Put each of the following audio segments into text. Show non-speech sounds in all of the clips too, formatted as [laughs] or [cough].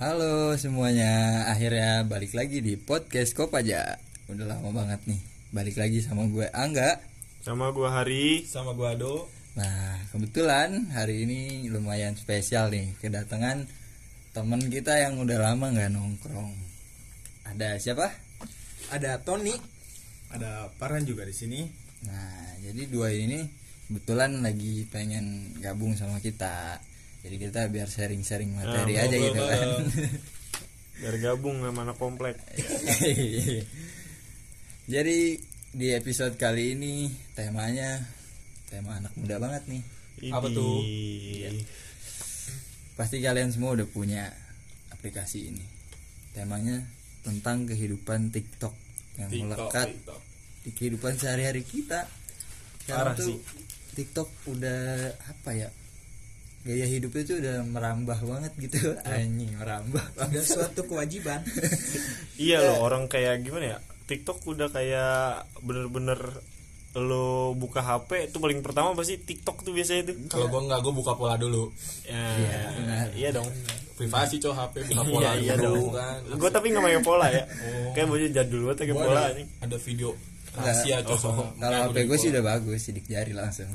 Halo semuanya, akhirnya balik lagi di podcast Kopaja. Udah lama banget nih, balik lagi sama gue Angga. Sama gua Hari. sama gua Ado Nah, kebetulan hari ini lumayan spesial nih, kedatangan temen kita yang udah lama nggak nongkrong. Ada siapa? ada Tony ada Paran juga di sini Nah, jadi dua ini kebetulan lagi pengen gabung sama kita. Jadi kita biar sharing-sharing materi Ah, aja gitu kan. [laughs] Biar gabung sama anak komplek. [laughs] Jadi di episode kali ini temanya tema anak muda banget nih. Apa tuh? Idih. Pasti kalian semua udah punya aplikasi ini. Temanya tentang kehidupan TikTok yang TikTok, melekat TikTok. di kehidupan sehari-hari kita. Parah tuh sih. TikTok udah apa ya? Gaya hidupnya tuh udah merambah banget gitu. Anjing, merambah. ada suatu kewajiban [laughs] Iya loh orang kayak gimana ya? TikTok udah kayak bener-bener lo buka HP itu paling pertama pasti TikTok tuh biasanya tuh. kalau gua nggak gua buka pola dulu Ya, benar. iya dong. privasi cow HP buka Iya pola iya dulu dong. kan Gue tapi nggak pakai pola ya. Oh. Kayak bocah jadul banget Gua pola ada, nih. ada video rahasia cow sama Kalau HP gua gue sih pola. udah bagus, sidik jari langsung.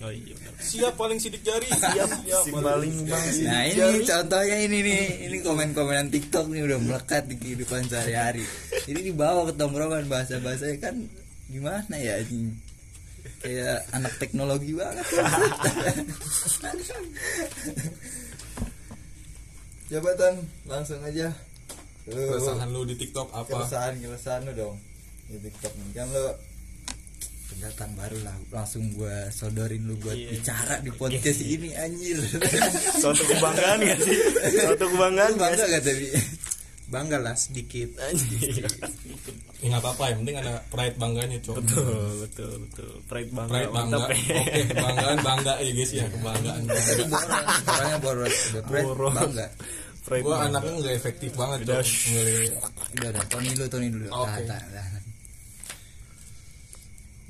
Oh iya benar. siap paling sidik jari. Siap. Siap Si paling bang. Nah ini contohnya ini nih, ini komen-komenan TikTok nih udah melekat di kehidupan sehari-hari. Ini dibawa ke tongkrongan bahasa-bahasanya kan? Gimana ya ini kayak anak teknologi banget. [laughs] Jabatan langsung aja. Keresahan lu di TikTok apa? Keresahan keresahan lu dong. Di TikTok nih. Kan lo pendatang baru lah langsung gua sodorin lu buat Iya. bicara di podcast ini anjir [laughs] Suatu kebanggaan gak sih? Suatu kebanggaan Lu gak bangga sih? gak tadi bangga lah sedikit Anjir. ya nggak apa-apa yang penting ada pride bangganya cow betul betul betul pride bangga pride bangga mantap oke ya kebanggaan bangga ya guys ya kebanggaan orangnya boros, udah pride, Boros. bangga. pride gua anaknya nggak efektif banget Udah, Udah, udah, Tony dulu, Tony dulu. Oke. Tahan, tahan, tahan.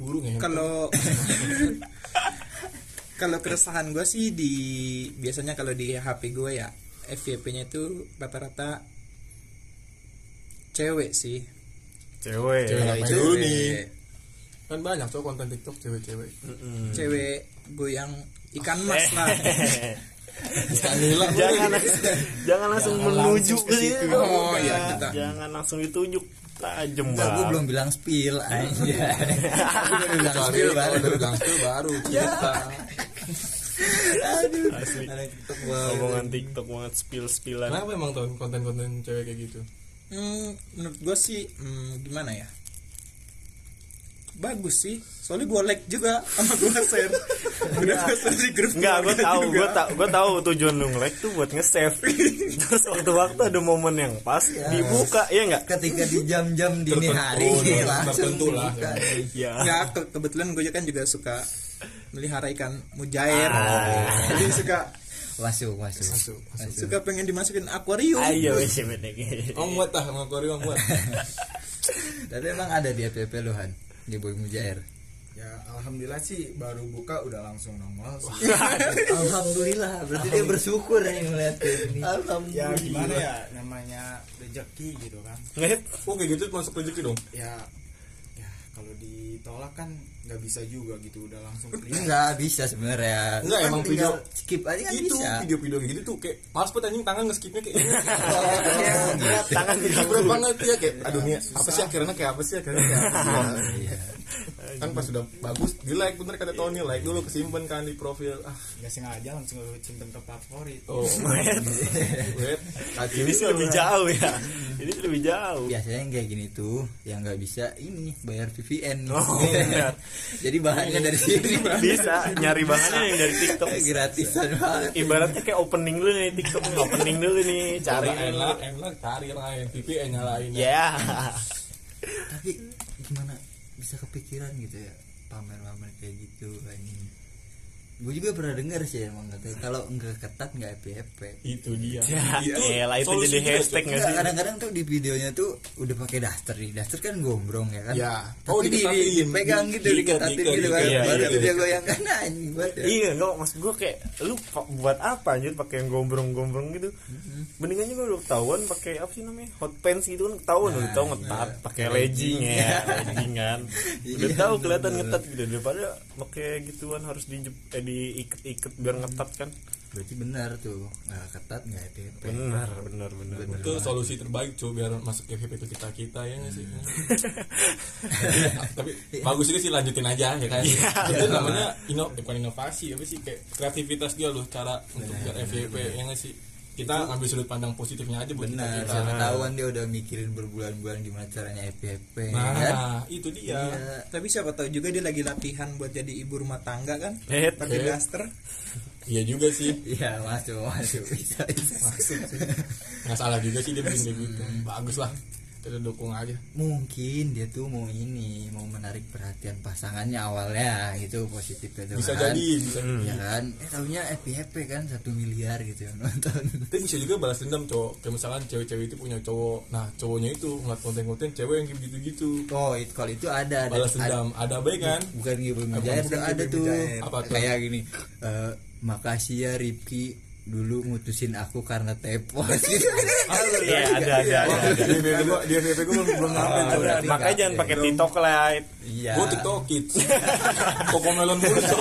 Burung ya kalau [laughs] kalau keresahan gue sih di biasanya kalau di HP gue ya FYP-nya itu rata-rata cewek sih cewek Cewek itu dulu cewek. nih? kan banyak cow konten TikTok cewek-cewek Mm-mm. cewek goyang ikan [laughs] mas lah [laughs] jangan jangan langsung menuju langsung ke situ. Oh, iya, kita. jangan langsung ditunjuk tajem Enggak, gue belum bilang spill aja. [laughs] Gue bilang spill baru. udah bilang spill baru kita asli Ada TikTok banget. omongan TikTok banget spill spillan kenapa emang tuh konten-konten cewek kayak gitu Hmm, menurut gue sih hmm, gimana ya bagus sih soalnya gue like juga sama gue share udah gue share di grup Enggak, gue tahu, gue tahu, gue tahu tujuan lu nge-like tuh buat nge-save. [laughs] Terus waktu-waktu ada momen yang pas dibuka, ya enggak? Ketika di jam-jam dini hari tertentu langsung lah. dibuka. Ya. ya ke- kebetulan gue kan juga suka melihara ikan mujair Ah. jadi suka Masuk, masuk. Masuk, masuk. suka pengen dimasukin akuarium Ayo, oh muat dah sama Korea muat [laughs] Tapi emang ada di FPP lu Di Boy Mujair. Ya alhamdulillah sih baru buka udah langsung nongol sih. [laughs] Alhamdulillah, berarti dia bersyukur nih melihat kayak gini. ya gimana ya namanya rezeki gitu kan. Oh kayak gitu masuk rezeki dong Ya ya kalau ditolak kan nggak bisa juga gitu udah langsung clear. Enggak bisa sebenarnya. Enggak, Kan emang video- skip aja kan itu bisa. video-video kayak gitu tuh kayak males banget anjing tangan nge-skipnya kayak ini [laughs] tangan di berat banget ya kayak aduh nih apa sih akhirnya kayak apa sih akhirnya kayak? Iya. kan pas sudah bagus di like bener kata Tony like dulu kesimpan kan di profil ah Nggak sengaja langsung simpen ke favorit. oh [laughs] wait Ini sih lebih jauh ya. Ini lebih jauh. Biasanya yang kayak gini tuh yang nggak bisa ini bayar VPN. Oh, benar. [laughs] Jadi bahannya dari [laughs] sini Bisa nyari bahannya yang dari TikTok. [laughs] gratisan banget. Ibaratnya kayak opening dulu nih TikTok opening dulu nih, cari enak enak cari lain VPN nyalain Ya. Tapi gimana bisa kepikiran gitu ya pamer-pamer kayak gitu ini. Gue juga pernah dengar sih emang katanya kalau nggak ketat nggak FYP itu dia Ya, itu solusi jadi juga, hashtag Cok. nggak Nggak, sih? kadang-kadang tuh di videonya tuh udah pakai daster nih daster kan gombrong ya kan Ya. tapi Oh, di, dipegang gitu diketatin gitu kan baru iya, dia iya. goyangkan anjing ya Iya, enggak maksud gue kayak lu buat apa anjir pakai yang gombrong-gombrong gitu. Mendingan juga lu ketahuan pakai apa sih namanya? Hot pants gitu kan ketahuan lu tahu ngetat pakai legging ya, [laughs] legging kan. Udah tahu kelihatan ngetat gitu daripada pakai gituan harus di eh diikat-ikat biar ngetat kan. berarti benar tuh. Nggak ketat nggak FYP Benar, benar, benar. itu solusi terbaik cuy biar masuk FVP itu kita kita ya nggak sih? [laughs] Tapi bagus ini sih lanjutin aja ya kan? Itu namanya ino bukan inovasi apa sih kayak kreativitas dia loh cara untuk biar FVP ya nggak sih kita ambil sudut pandang positifnya aja buat kita benar kita siapa tahuan dia udah mikirin berbulan-bulan gimana caranya FYP kan nah itu dia Iya. Tapi siapa tahu juga dia lagi latihan buat jadi ibu rumah tangga kan? Eh, Pakai eh. daster. iya juga sih [laughs] Iya masuk masuk bisa bisa. nggak salah juga sih dia bikin kayak gitu bagus lah dukung aja. Mungkin dia tuh mau ini mau menarik perhatian pasangannya awalnya. Gitu positifnya tuh bisa kan. jadi bisa Ya kan, eh tahunya FYP kan satu miliar gitu yang nonton. [laughs] tapi bisa juga balas dendam cowok. Kayak misalkan cewek-cewek itu punya cowok. Nah cowoknya itu ngeliat konten-konten cewek yang gitu-gitu. Oh, itu kalau itu ada ada- balas dendam. Ada baik kan? Bukan Mujair tuh ada tuh. Apa tuh? kayak gini eh, makasih ya Ripki dulu mutusin aku karena tepos [laughs] gitu Iya, ada ada ada. di gua di gua belum belum nyampe tuh ada. Makanya jangan pakai TikTok lah. iya gua tiktok kids [laughs] kokomelon mulu cok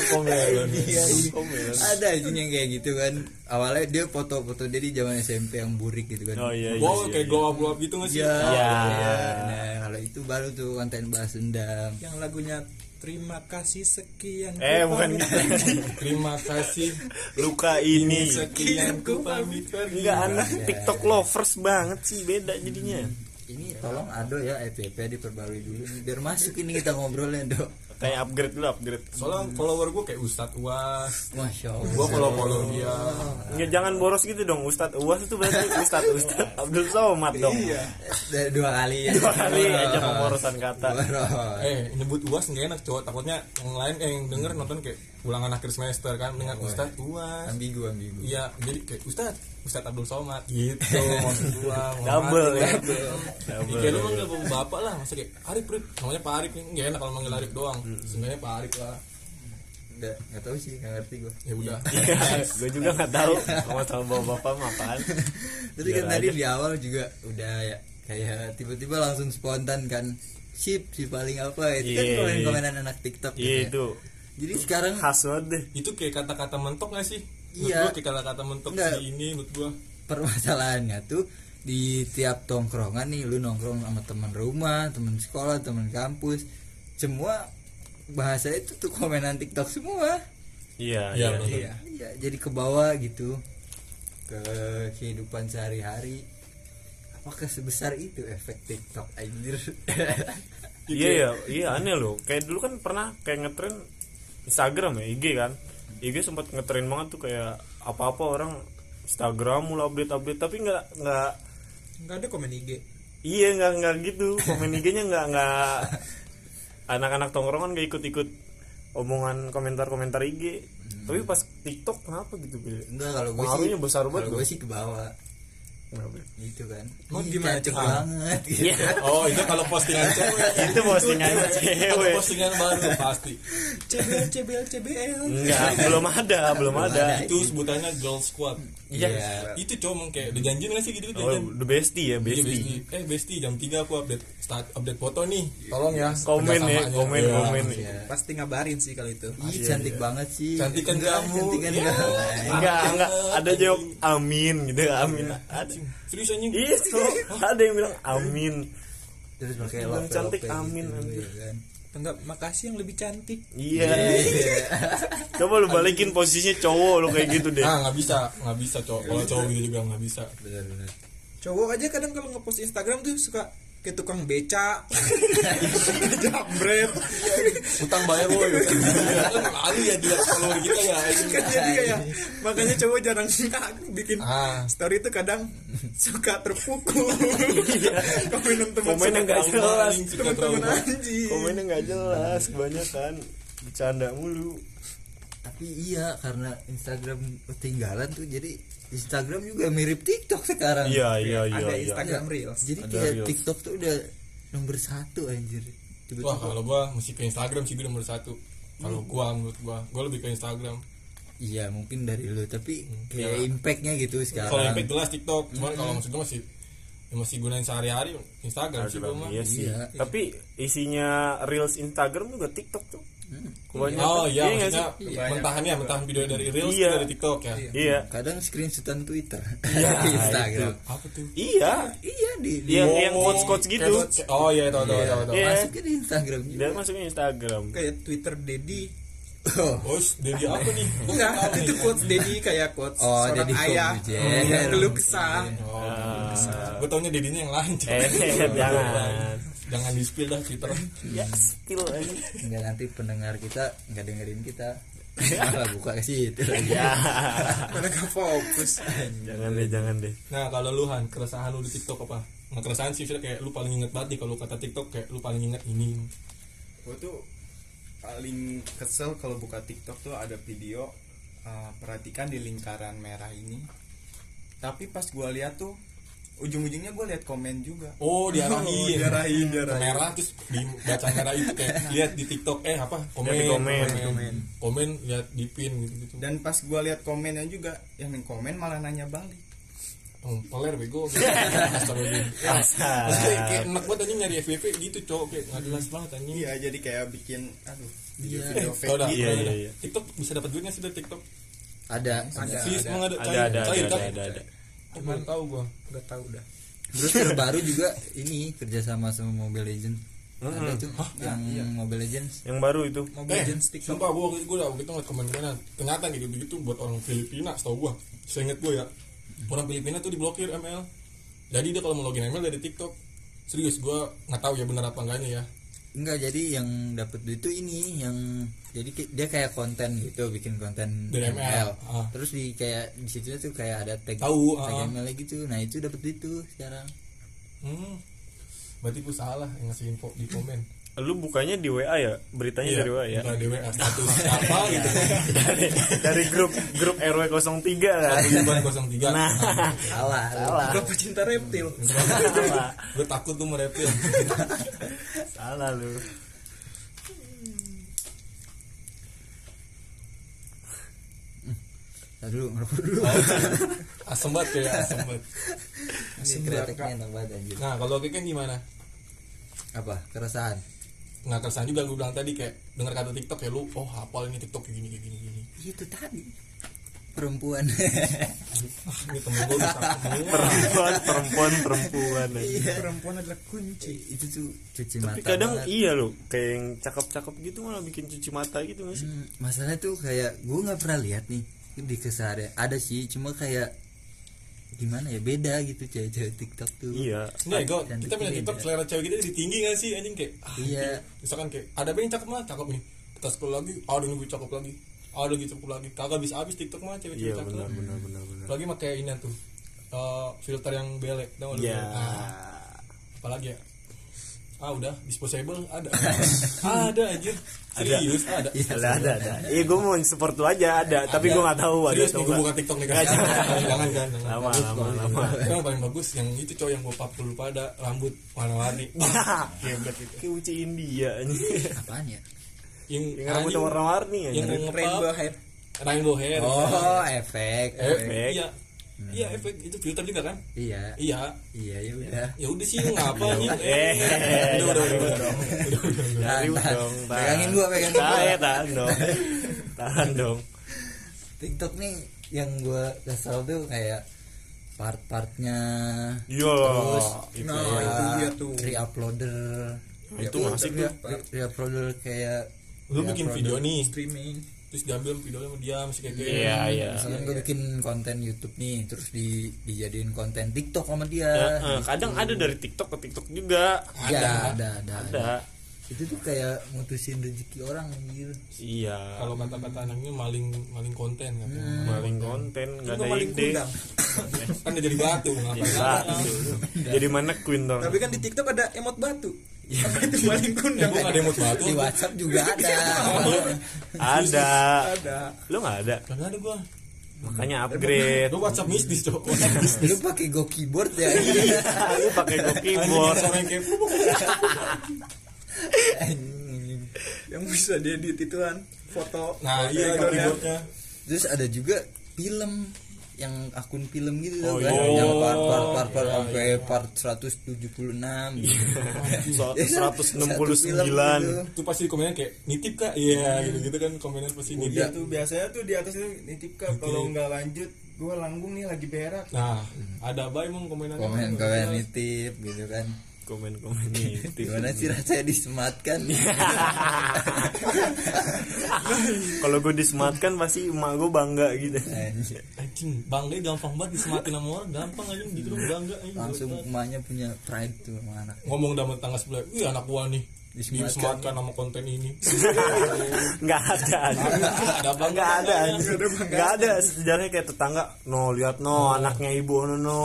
kokomelon Iya, iya. ada aja yang kayak gitu kan awalnya dia foto-foto dia di zaman SMP yang burik gitu kan Oh iya iya. wow iya, kayak iya. glow up glow up gitu nggak sih Iya, Iya. iya. Nah, kalau itu baru tuh konten balas dendam. Yang lagunya Terima kasih sekian. Eh, ku bukan pamit. terima kasih Luka ini. sekian ku pamit pergi Enggak anak TikTok lovers banget sih beda jadinya. Ini tolong Ado ya FYP diperbarui dulu biar masuk ini kita ngobrolnya, Dok. Kayak upgrade dulu upgrade. soalnya follower gua kayak Ustadz Uas Masya Allah. gua follow follow dia Nggak jangan boros gitu dong Ustadz Uwas itu berarti [laughs] Ustadz Ustadz Abdul Somad dong. Dari dua kali ya. Dua kali aja pemborosan kata. Boros. eh nyebut Uas nggak enak cowok takutnya yang lain eh yang denger nonton kayak ulangan akhir semester kan dengan Ustadz Uas Ambigu ambigu. Iya, jadi kayak Ustad, Ustad Abdul Somad gitu [laughs] maksud [laughs] gua. Double ya. Double. Kayak lu manggil bapak lah, masa kayak Arif, Rif. Namanya Pak Arif nih, enggak enak kalau manggil Arif doang. Sebenarnya Pak Arif lah. Enggak, enggak tahu sih, enggak ngerti gua. Ya udah. [laughs] gue juga nggak tahu sama sama bawa bapak mah apaan. Tapi kan tadi di awal juga udah ya kayak tiba-tiba langsung spontan kan. Sip, si paling apa itu kan Iya, komen-komenan anak TikTok gitu Iya ya. itu Jadi sekarang khas banget deh. Itu kayak kata-kata mentok gak sih? Menurut Iya. gua kayak kata-kata mentok Enggak. si ini menurut gua. permasalahannya tuh di tiap tongkrongan nih lu nongkrong sama teman rumah, teman sekolah, teman kampus, semua bahasa itu tuh komenan TikTok semua. Iya Iya, iya. betul. iya. Ya, jadi ke bawah gitu ke kehidupan sehari-hari. Apakah sebesar itu efek TikTok anjir? [laughs] Iya ya, iya aneh loh. Kayak dulu kan pernah kayak ngetren Instagram ya, IG kan. IG sempat ngetren banget tuh kayak apa-apa orang Instagram mulai update-update tapi nggak nggak Enggak ada komen IG. iya nggak nggak gitu komen IG-nya nggak nggak anak-anak tongkrongan nggak ikut-ikut omongan komentar-komentar IG tapi pas TikTok kenapa gitu? Enggak kalau gue sih besar banget Kalau gue sih ke bawah. Gitu kan. Oh, Ih, gimana, Cek? banget gitu. Oh, itu kalau postingan [laughs] cewek. itu postingan cewek postingan baru pasti. CBL CBL CBL. enggak belum ada belum ada Itu sebutannya girl squad. Iya. Itu cowok kayak dijanjiin gak sih gitu oh the bestie ya Iya, bestie bestie. Eh bestie jam 3 aku update start update foto nih. Tolong ya. komen ya komen Iya. komen. Pasti ngabarin sih kalau itu. Ih, cantik banget sih. Cantik kan Enggak, kamu. Cantik kamu. enggak enggak ada jawab amin gitu amin ada Serius anjing. iya [laughs] ada yang bilang amin Terus pakai Bilang love cantik, amin, gitu, anjir. ya kan. Enggak, makasih yang lebih cantik. iya [laughs] coba lu balikin posisinya cowok lu kayak gitu deh Ah nggak bisa, nggak bisa cowok. Kalau cowok gitu juga nggak bisa. Benar benar. Cowok aja kadang kalau ngepost Instagram tuh suka kayak tukang beca. Jambret. Utang bayar woi. Kan lalu ya dia follower kita ya. kan jadi kayak makanya cowok jarang bikin Ah. story itu kadang suka terpukul komenan teman komennya nggak jelas Suka teman-teman anjing komennya nggak jelas kebanyakan bercanda mulu tapi iya karena Instagram ketinggalan tuh jadi Instagram juga mirip TikTok sekarang iya iya iya ada iya. Instagram Reels jadi Ada kayak Reels. TikTok tuh udah nomor satu anjir Wah tiba-tiba kalau gua mesti ke Instagram sih gue nomor satu. Kalau gua menurut gua, gua lebih ke Instagram. iya mungkin dari lu tapi kayak Iya. impactnya gitu Kalau sekarang impact jelas TikTok, cuman kalau maksud gua masih ya masih gunain sehari-hari Instagram sih gua mah. iya sih Iya. tapi isinya reels Instagram juga TikTok tuh Kebanyakan. Oh iya, nggak maksudnya sih? mentahan ya, mentahan video dari Reels Iya. dari TikTok ya. iya kadang screenshotan Twitter Iya, [laughs] Instagram Apa tuh? iya iya di, di yang Oh, yang quotes quotes gitu kayak- Oh iya, tahu tahu tahu tahu. Iya. masukin di Instagram juga dia masuknya Instagram kayak Twitter Dedi oh, Oh, jadi apa nih? [laughs] Enggak nggak tahu itu quotes Dedi kayak quotes Oh, seorang Deddy ayah Corbuzier. yang keluh kesah Oh, Ah, gue taunya dedinya yang lain. eh [laughs] jangan Jangan di spill dah Twitter. ya spill aja Enggak nanti pendengar kita nggak dengerin kita. [laughs] Malah buka ke situ lagi. Ya. [laughs] Mana gak fokus. Jangan deh jangan deh. Nah, kalau lu Han, keresahan lu di TikTok apa? Nah, keresahan sih kayak lu paling inget banget nih kalau kata TikTok kayak lu paling inget ini. gue tuh paling kesel kalau buka TikTok tuh ada video uh, perhatikan di lingkaran merah ini. Tapi pas gue lihat tuh ujung-ujungnya gue lihat komen juga Oh, diarahin. [laughs] diarahin, Ke diarahin. merah terus di baca merah itu kayak lihat di TikTok eh apa? Komen, Lihat di komen. komen. Komen lihat di pin gitu-gitu. dan pas gue lihat komennya juga yang komen malah nanya balik Oh, peler bego [laughs] gitu. Astagfirullah. Ya, kayak enak banget anjing nyari FVP gitu cowok kayak nggak jelas banget anjing. iya jadi kayak bikin aduh Iya. video-video Tau fake dah, Iya, iya, iya. TikTok bisa dapat duitnya sih dari TikTok. ada ada ada ada ada ada Oh, belum tahu gua. nggak tahu dah terus terbaru juga ini kerjasama sama Mobile Legends ada tuh yang Mobile Legends yang baru itu Mobile Eh, Legends TikTok sumpah gua gua udah waktu itu ngeliat komen-komenan. Ternyata gitu gitu buat orang Filipina, setahu gua. Seinget gua ya. Orang Filipina tuh diblokir ML. Jadi dia kalau mau login ML dari TikTok. Serius gua nggak tahu ya benar apa enggaknya ya. Enggak jadi yang dapat duit itu ini yang jadi dia kayak konten gitu bikin konten Dari ML. Ah. terus di kayak di situ tuh kayak ada tag Tahu, tag ah. ML gitu nah itu dapat duit tuh sekarang Hmm. Berarti gua salah yang ngasih info di komen. Lu bukanya di WA ya? Beritanya dari WA ya? di WA status siapa gitu. dari, dari grup grup RW 03 kan? Bukan 03. nah. Salah salah. Berapa cinta reptil. Salah. Gue takut tuh merepil salah lu. Tadi dulu ngerokok dulu. Asem banget kayak asem banget. Enak banget anjir. Nah kalau kayak kan gimana? Apa? Keresahan nggak keresahan juga gue bilang tadi kayak dengar kata TikTok ya lu oh hafal ini TikTok kayak gini kayak gini gini. Itu tadi. Perempuan. Ah ini temen gue bisa perempuan perempuan perempuan iya. Perempuan adalah kunci. Itu tuh cuci mata tapi kadang banget. iya loh kayak yang cakep-cakep gitu malah bikin cuci mata gitu nggak sih? Hmm, masalah tuh kayak gue nggak pernah lihat nih di keseharian. Ada sih cuma kayak gimana ya? Beda gitu cewek-cewek TikTok tuh. Iya. Nggak, gue, Cantik kita punya beda. TikTok selera cewek kita jadi tinggi gak sih anjing? Kayak ah, Iya. gitu. misalkan kayak ada yang cakep mah cakep nih. Kita scroll lagi ada yang lebih cakep lagi. Ada gitu cakep lagi. Kagak bisa habis TikTok mah cewek-cewek iya cakep. benar benar benar benar. Lagi pakai ini tuh eh, filter yang belek tau nggak lu? ya Ah, apalagi ya ah udah disposable ada. [laughs] Ada anjir. Serius ada. Ada ada ada. Iya gue mau support lu aja ada. Tapi gue nggak tahu ada atau nih gue nggak. buka tiktok nih kan. [laughs] Jangan. Jangan kan lama lama lama. yang paling bagus yang itu cowok yang gue papul lupa ada rambut warna-warni. [laughs] Hebat itu kayak uci India anjing. apaan ya? Yang yang rambut warna-warni yang aja ngepap rainbow head rainbow hair. Oh efek Eh, efek. iya iya efek itu filter juga kan? Iya. Iya. Iya ya udah. Ya udah sih ngapa? Nih eh udah udah udah udah udah. Dari dong. Pegangin gua, pegangin gua. tahan tahan dong. Tahan dong. TikTok nih yang gue kesel tuh kayak part-partnya yo terus itu Nah, itu dia tuh. re-uploader. Itu masih re- re-uploader kayak lu bikin video nih. streaming terus diambil videonya sama dia masih kayak gitu iya iya. Misalkan gue bikin konten YouTube nih terus di dijadiin konten TikTok sama dia. Ya, eh, kadang ada dari TikTok ke TikTok juga. Ya, ada, ada, ada itu tuh kayak mutusin rezeki orang anjir. Iya. Kalau kata-kata anaknya maling maling konten kan maling konten nggak ada maling ide. kundang. kan udah jadi batu Jadi ngapain? batu. jadi mana Queen dong? Tapi kan di TikTok ada emot batu itu paling Eh, kundang gua nggak ada mood batu. di WhatsApp juga [laughs] [laughs] ada. Ada. Ada. Lu nggak ada? Kagak ada gua. makanya upgrade. Gua WhatsApp mistis, Cok. lu pakai go keyboard ya? Lu pakai go keyboard. sama yang kayak Anjing. yang bisa diedit itu kan foto. Nah, iya yang keyboardnya. terus ada juga film yang akun film gitu Oh, kan iya. yang part part part, part Iya, sampai part 176 gitu. So- Ya kan? 169. Satu film gitu. Itu pasti komennya kayak nitip kak, iya gitu-gitu kan komennya pasti Iya nitip. tuh biasanya tuh di atas itu nitip kak kalau nggak lanjut gua langgung nih lagi berak Nah, ada apa emang komenannya? komen komen nitip gitu kan komen komen nih gimana sih rasanya disematkan? [laughs] Kalau gue disematkan pasti emak gue bangga gitu. Anjing, bangga gampang banget disematin sama orang, gampang aja gitu dong bangga anjing. langsung emaknya punya pride tuh sama anak. Ngomong sama tetangga sebelah, "Wih, anak gua nih Disematkan. sama konten ini." [laughs] nggak ada nggak ada nggak ada sejarahnya kayak tetangga no lihat no anaknya ibu no no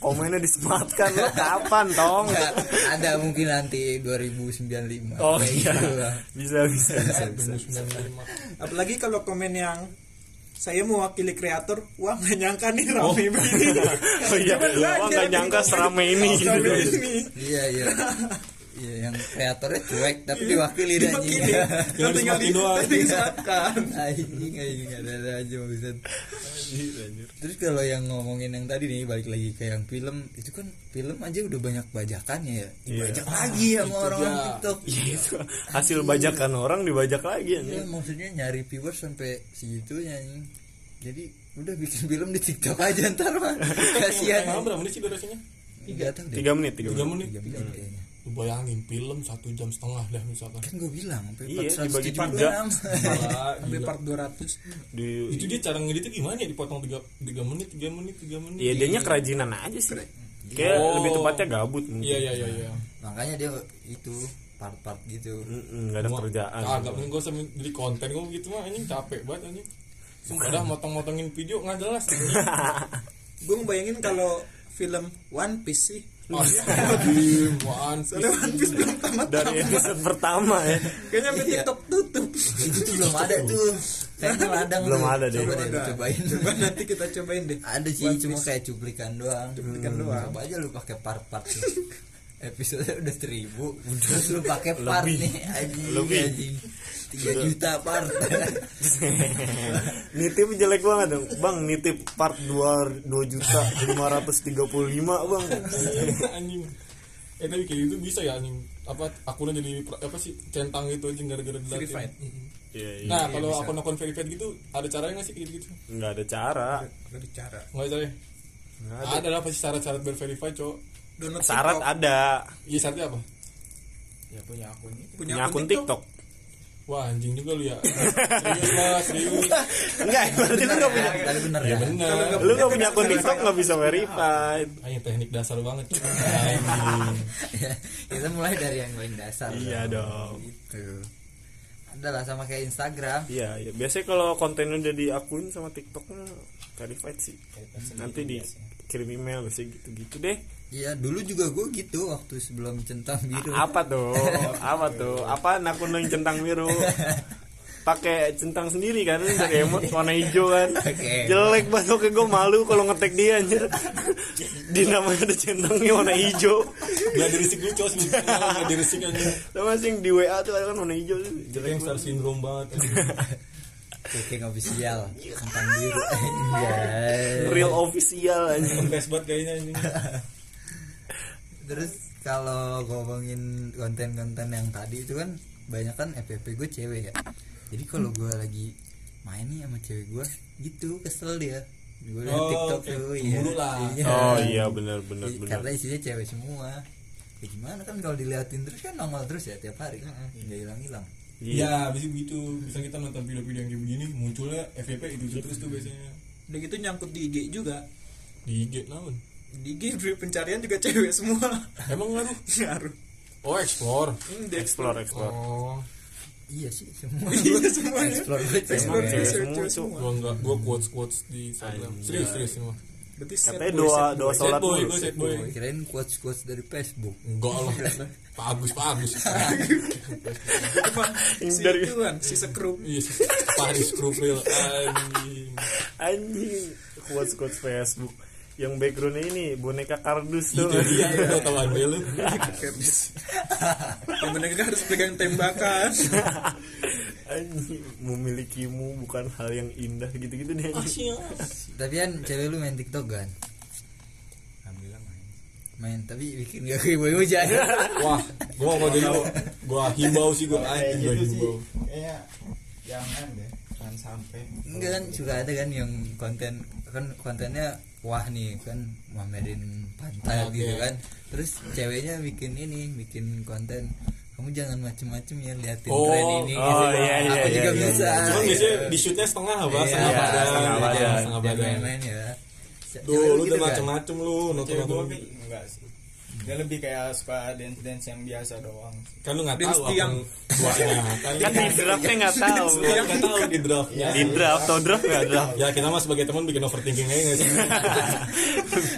komennya disematkan lo kapan tong? Nggak, ada mungkin nanti 2095 oh Kayak iya. gitu bisa bisa bisa, bisa. 2095. apalagi kalau komen yang saya mewakili kreator wah nggak nyangka nih rame begini [laughs] oh iya. Wah, nggak nyangka serame ini. Gitu Serame ini. Iya iya [laughs] iya yang kreatornya cuek tapi diwakili dan Diwakili. Tinggal tinggal di doang. disematkan anjing anjing ada ada aja maksud terus kalau yang ngomongin yang tadi nih balik lagi ke yang film itu kan film aja udah banyak bajakannya ya dibajak lagi sama orang orang. TikTok Iya, itu hasil bajakan orang dibajak lagi Iya, anjing. maksudnya nyari viewers sampai segitunya anjing. jadi udah bikin film di TikTok aja ntar mah kasihan berapa menit sih durasinya? tiga tiga menit tiga menit tiga menit Lu bayangin film satu jam setengah dah misalkan. kan gue bilang sampai Iya, 476 dibagi tiga. Salah, [laughs] sampai part 200 di itu dia cara ngeditnya gimana ya dipotong 3, 3 menit 3 menit 3 menit Iya, dianya kerajinan aja sih. Kayak Oh. lebih tepatnya gabut mungkin. iya iya iya iya makanya dia itu part-part gitu nggak ada kerjaan. kagak mending gue usah jadi konten gue gitu mah anjing capek banget anjing Sumpah dah motong-motongin video nggak jelas [laughs] gue ngebayangin kalau film One Piece sih One Piece soalnya One Piece belum tamat Dari episode pertama ya. kayaknya sampai TikTok tutup. Itu tuh belum ada tuh. Kayaknya ladang Belum ada deh. coba deh cobain. Coba nanti kita cobain deh. Ada sih cuma kayak cuplikan doang. Cuplikan Hmm, doang. coba aja lu pakai part-part [laughs] episode udah seribu. Terus lu pakai part nih anjing. Lebih. anjing tiga juta part [laughs] nitip jelek banget dong. Bang, nitip part 2 2 juta 535 bang. anjing eh tapi kayak gitu bisa ya anjing apa akunnya jadi apa sih centang gitu anjing gara-gara dilatih Verified. Mm-mm. Iya, iya. nah kalau akun-akun verified gitu ada caranya nggak sih kayak gitu nggak ada cara. Gak bicara nggak ada caranya Nggak ada. ada. lah pasti syarat-syarat berverified cowok download Syarat TikTok. ada. iya syaratnya apa ya punya akunnya Punya akun TikTok. Wah anjing juga lu ya serius lah serius Enggak, berarti lu nggak punya. tadi bener ya ya bener Lu nggak punya akun TikTok nggak bisa verified. Ayo teknik dasar banget [laughs] anjing kita mulai dari yang paling dasar Iya dong. gitu adalah sama kayak Instagram Iya, iya. Biasanya kalau konten udah diakuin sama TikToknya verified sih. Nanti dikirim email biasanya gitu-gitu deh. Iya dulu juga gue gitu waktu sebelum centang biru Apa tuh? [laughs] Apa tuh? Apa akun yang centang biru? Pakai centang sendiri kan dari emot warna hijau kan. Oke. Jelek banget oke gue malu kalau ngetek dia anjir. Di namanya ada centangnya warna hijau. Gak dirisik lu cowok sih Gak [laughs] dirisik anjing Sama sih di WA tuh kan warna hijau Jelek yang star syndrome banget anjing. Kuking official centang biru Anjay. [laughs] Real official anjir. Best banget kayaknya anjing Terus kalau ngomongin konten-konten yang tadi itu kan banyak kan FPP gue cewek ya. Jadi kalau gue lagi main nih sama cewek gue gitu kesel dia. Gue liat Oh, TikTok oke. tuh Cemburu lah. Iya. Oh iya benar benar Iya, benar. Karena isinya cewek semua. Ya gimana kan kalau diliatin terus kan nongol terus ya tiap hari. Nggak hilang-hilang. Iya. Ya bisa begitu Bisa kita nonton video-video yang kayak begini Munculnya FVP itu terus tuh biasanya udah gitu nyangkut di IG juga Di IG naon di IG pencarian juga cewek semua Emang ngaruh [laughs] ngaruh Oh explore Hmm, di Explore explore. Oh Iya sih semua. [laughs] Iya semuanya Explore gue Explore cewek. Semua, semua Gua enggak Gua quotes quotes di Instagram. Serius serius semua Berarti katanya doa doa sholat boy, dulu sad boy. Kirain quotes quotes dari Facebook Enggak lah. Pak Agus, Pak Agus. [laughs] Si dari- itu kan, si sekrup. Iya, sih. Paris Krupil anjing. anjing quotes quotes Facebook yang backgroundnya ini boneka kardus tuh Itu dia udah [laughs] tahu aneh lu. Yang mereka harus pegang tembakan. anjing memilikimu bukan hal yang indah gitu-gitu deh anjing. Tapi kan cewek lu main TikTok kan alhamdulillah main main tapi bikin gak kayak boy hujan Wah, gua mau jadi gua himbau sih gua kayak anjing gua gitu himbau. kayaknya jangan deh jangan sampai enggak kan suka ada kan yang konten kan kontennya wah nih kan mamerin pantai Oke. gitu kan terus ceweknya bikin ini bikin konten kamu jangan macem-macem ya liatin Oh, tren ini oh, gitu. iya, iya, aku iya, juga iya, bisa iya. Cuman biasanya di shootnya setengah apa? Iya, Setengah iya, badan. setengah badan. Setengah badan. main-main ya Duh, lu Cewek udah gitu kan? macem-macem lu nonton nonton. enggak sih dia lebih kayak suka dance dance yang biasa doang Kan lu nggak tahu apa buahnya. [laughs] Kan kan di draftnya nggak tahu Dia nggak tahu di draft. di draft atau draft nggak draft Ya kita mah sebagai teman bikin overthinking aja nggak sih? [laughs]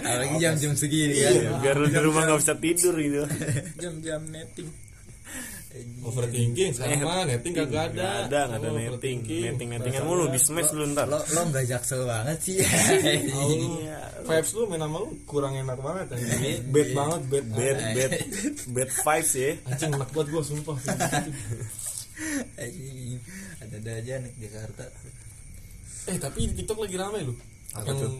apalagi jam-jam segini kan Iya, biar lu di rumah nggak bisa tidur gitu [laughs] Jam-jam netting. Overthinking sekarang mah netting kagak nggak ada. ada nggak ada Oh, netting overthinking. netting nettingan mulu di smash lu ntar lo lo nggak jaksel banget sih lu, [laughs] Iya. vibes lu main sama lu kurang enak banget anjing. Bad banget, bad bad bad bad vibes ya Anjing enak banget gua sumpah. Anjing, ada-ada aja anak Jakarta Eh tapi di TikTok lagi rame lu. Apa yang tuh?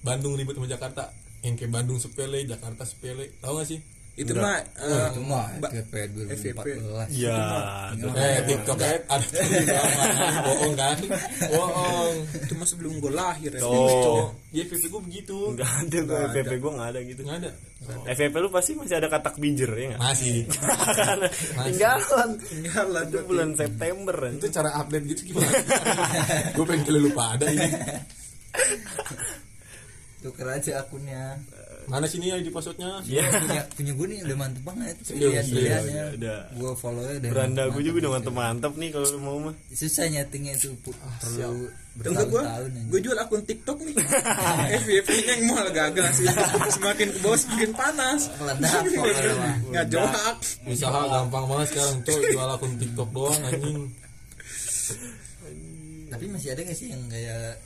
Bandung ribut sama Jakarta. Yang kayak Bandung sepele, Jakarta sepele. Tahu gak sih? Itu mah eh, itu mah FVP 2014 ya Eh, TikTok kan ada bawah. [laughs] bohong kan? Bohong. itu mah sebelum gue lahir ya. Oh. Iya, FVP gue begitu. nggak ada gue FVP gue nggak ada gitu Nggak ada. FVP lu pasti masih ada katak bijer ya nggak [laughs] Masih. tinggalan Tinggalan itu bulan September Itu cara update gitu gimana? [laughs] gue pengen lupa ada ini. tuker aja akunnya Mana sini ya di passwordnya? Iya. punya punya gue nih udah mantep banget lihat serius. lihatnya Udah. gue follow nya udah beranda gue juga udah gitu. mantep-mantep nih kalau lu mau mah susah nyetingnya itu perlu gue, bertahun-tahun gue jual akun TikTok nih. [laughs] FVP-nya yang malah gagal sih. Semakin ke bawah semakin panas. meledak. [laughs] Nggak joak. Usaha gampang banget sekarang tuh jual akun TikTok doang anjing. tapi masih ada gak sih yang kayak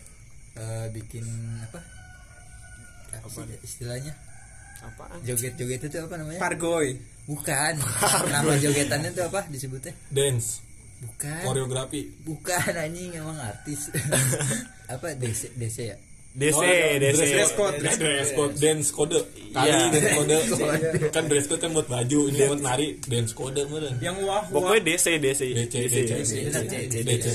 eh, bikin apa apa sih istilahnya? Apaan? Joget-joget itu apa namanya? Pargoy. bukan. Nama jogetannya itu apa disebutnya? Dance, bukan. Koreografi. bukan anjing emang artis. [laughs] Apa DC DC ya? DC Oh, DC dress code, dress code, dance code. Tadi Iya. dance code. Kan dress code kan buat baju, ini buat nari dance code meren. Yang wah wah. pokoknya DC DC DC, DC DC. DC. DC.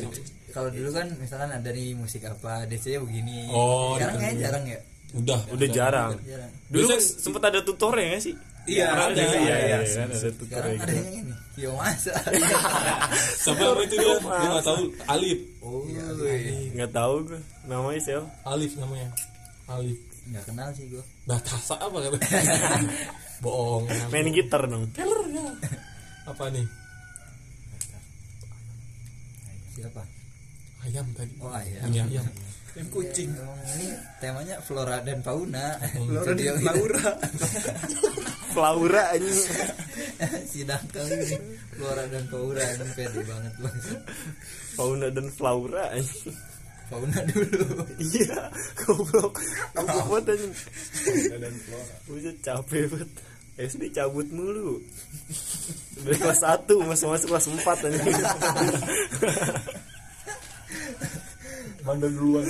kalau dulu kan misalkan ada nih musik apa DC nya begini. Oh, sekarang kayaknya jarang ya Udah, udah jarang jarang dulu Biasanya- sempet ada tutornya nggak sih Iya, ada, ada, iya iya ada. kan ada tutornya ada yang ini Kio masa [laughs] Siapa nama itu dia? Gue gak tahu. Alif. oh nggak tahu gue namanya siapa Alif namanya. Alif. nggak kenal sih gue Batasa apa kan? [laughs] Bohong. main gitar dong Keller ya. Apa nih? siapa Ayam tadi. oh ayam Ini ayam. Yang kucing. Emang ini temanya flora dan fauna. Laura di Studio ini. Laura. Laura anjing. [laughs] [laughs] Si dangkal ini. Flora dan fauna ini pede banget bang. Fauna dan flora anjing. Fauna dulu. Iya goblok. Goblok banget anjing. Udah capek banget. SD cabut mulu. Dari kelas 1 masuk masuk kelas 4 anjing [laughs] Bandel duluan. [laughs]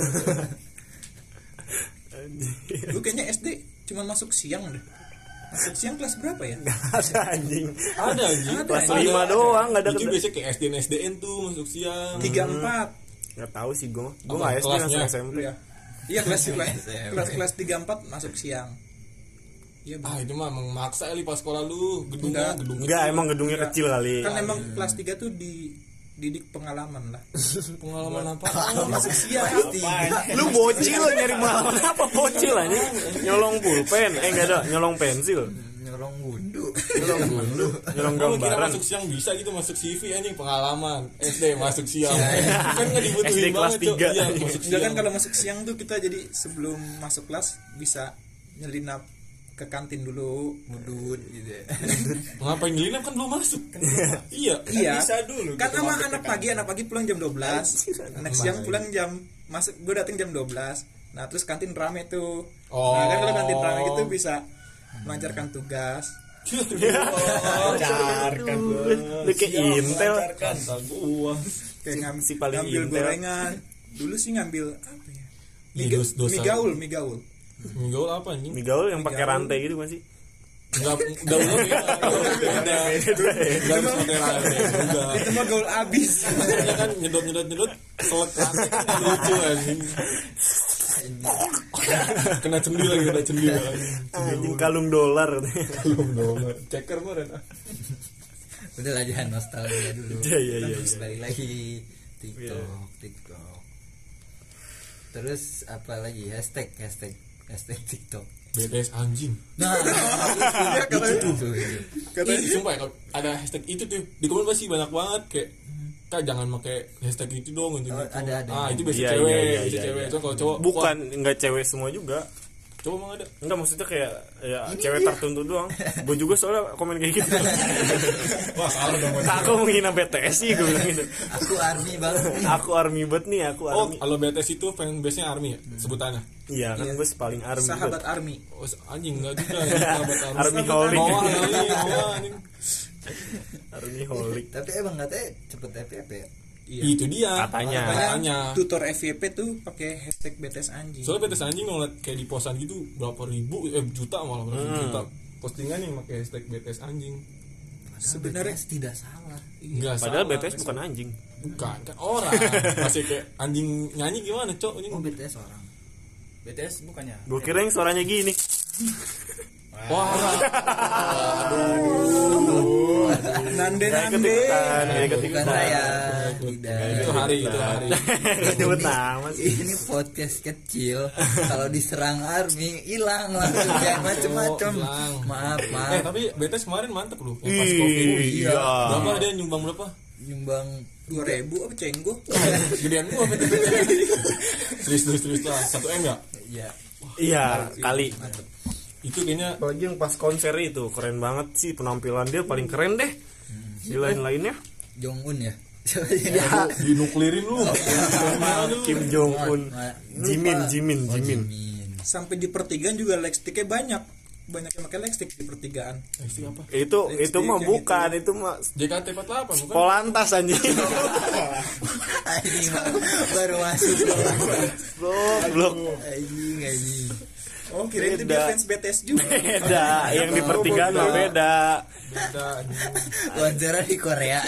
Lu kayaknya SD cuma masuk siang deh. Masuk siang kelas berapa ya? ada anjing Ada anjing. kelas Ada. 5 doang nggak ada Itu biasanya kayak SDN SDN tuh masuk siang. Tiga empat. nggak tahu sih gue gue nggak SD langsung kelasnya? SMP Iya. Iya kelas kelas [laughs] kelas kelas tiga empat masuk siang. Iya Ah itu mah emang maksa kali pas sekolah lu gedungnya Enggak. gedung Enggak emang gedungnya kecil kali Kan emang kelas tiga tuh di didik pengalaman lah. [laughs] pengalaman apa? Masuk siang. lu bocil nyari pengalaman apa? Bocil anjing nyolong pulpen. Eh enggak ada. Nyolong pensil. Nyolong wudhu nyolong lu nyolong Gua kira gambaran. masuk siang bisa gitu? Masuk CV anjing pengalaman. SD masuk siang. Kan nggak dibutuhin SD kelas tiga. iya kan kalau masuk siang tuh kita jadi sebelum masuk kelas bisa nyelinap ke kantin dulu. mudut gitu ya. [laughs] ngapain nyelinap kan belum masuk [laughs] iya iya. bisa dulu Kan gitu, sama ke anak pagi, anak pagi pulang jam 12. anak siang pulang jam masuk gue datang jam 12. Nah, terus kantin rame tuh. Nah, kan kalau kantin rame gitu bisa melancarkan tugas. Lancarkan lu kayak intel kata gua Kayak ngam- si paling ngambil intel. gorengan. Dulu sih ngambil apa ya? Iya, mie gaul, mie gaul. Mie gaul apa anjing mie gaul yang pakai rantai gitu masih Enggak, udah udah beda. Enggak harus pakai rantai juga. Itu mah gaul abis. Kan nyedot nyedot nyedot selek rantai kan lucu anjing. Kena cendil lagi, kena cendil anjing kalung dolar Belum dong. Ceker kemarin. ah. udah lah jangan nostalgia dulu Iya, iya, iya, iya. balik lagi TikTok TikTok terus apa lagi hashtag hashtag hashtag TikTok BTS anjing. nah [laughs] itu tuh tuh, itu. Ih, sumpah ya, kalau ada hashtag itu tuh di komen pasti banyak banget kayak kak jangan pakai hashtag itu dong gitu, Oh, ada, ada. ah itu biasa Iya, cewek iya, iya, biasa iya, cewek iya. so kalau cowok bukan nggak cewek semua juga cowok emang ada Enggak maksudnya kayak ya cewek tertentu doang. Gue juga soalnya komen kayak gitu. [laughs] wah salah dong Kak, aku menghina BTS sih gue bilang gitu. aku army banget nih Aku army banget nih, aku oh army. kalau BTS itu fanbase nya army ya sebutannya Iya kan gue paling [laughs] army. Sahabat banget. army. oh anjing enggak juga [laughs] anjing, sahabat army Army anjing Army holic. tapi emang katanya cepet FYP ya Iya. itu dia Katanya. katanya Tutor FYP tuh pakai hashtag BTS anjing. soalnya BTS anjing ngeliat kayak di posan gitu berapa ribu eh juta malah berapa Hmm. juta postingan yang pakai hashtag BTS anjing Sebenarnya BTS tidak salah Enggak Padahal salah. BTS bukan anjing. bukan kan orang [laughs] masih kayak anjing nyanyi gimana cok oh BTS orang BTS bukannya Gue kira yang suaranya gini. [laughs] wah. Nande ikut nande. ikut bukan saya tidak. itu hari itu hari. Cepet amat sih. ini podcast kecil. Kalau diserang army hilang langsung jangan macem-macem. hilang. maaf eh maaf. tapi BTS kemarin mantep loh yang pas covid. Iya. berapa dia nyumbang berapa? Nyumbang Dua ribu apa cenggo? [laughs] gedean gua apa tuh serius serius serius lah. Satu m ya? Ya Iya, kali. Itu kayaknya Apalagi yang pas konser itu keren banget sih penampilan dia paling keren deh. Di lain-lainnya Jong Un ya Ya. [laughs] dinuklirin lu [laughs] Kim Jong Un, Jimin, lupa. Jimin, Oh, Jimin. Sampai di pertigaan juga lightsticknya banyak. Banyak yang pakai lightstick di pertigaan. Eh, itu apa Itu itu mah bukan, itu mah JKT 48 bukan Polantas anjing. [laughs] Anjing, baru masuk Blok, blok. anjing anjing Oh, kira itu dia fans BTS juga. Beda, yang di pertigaan mah beda. beda di Korea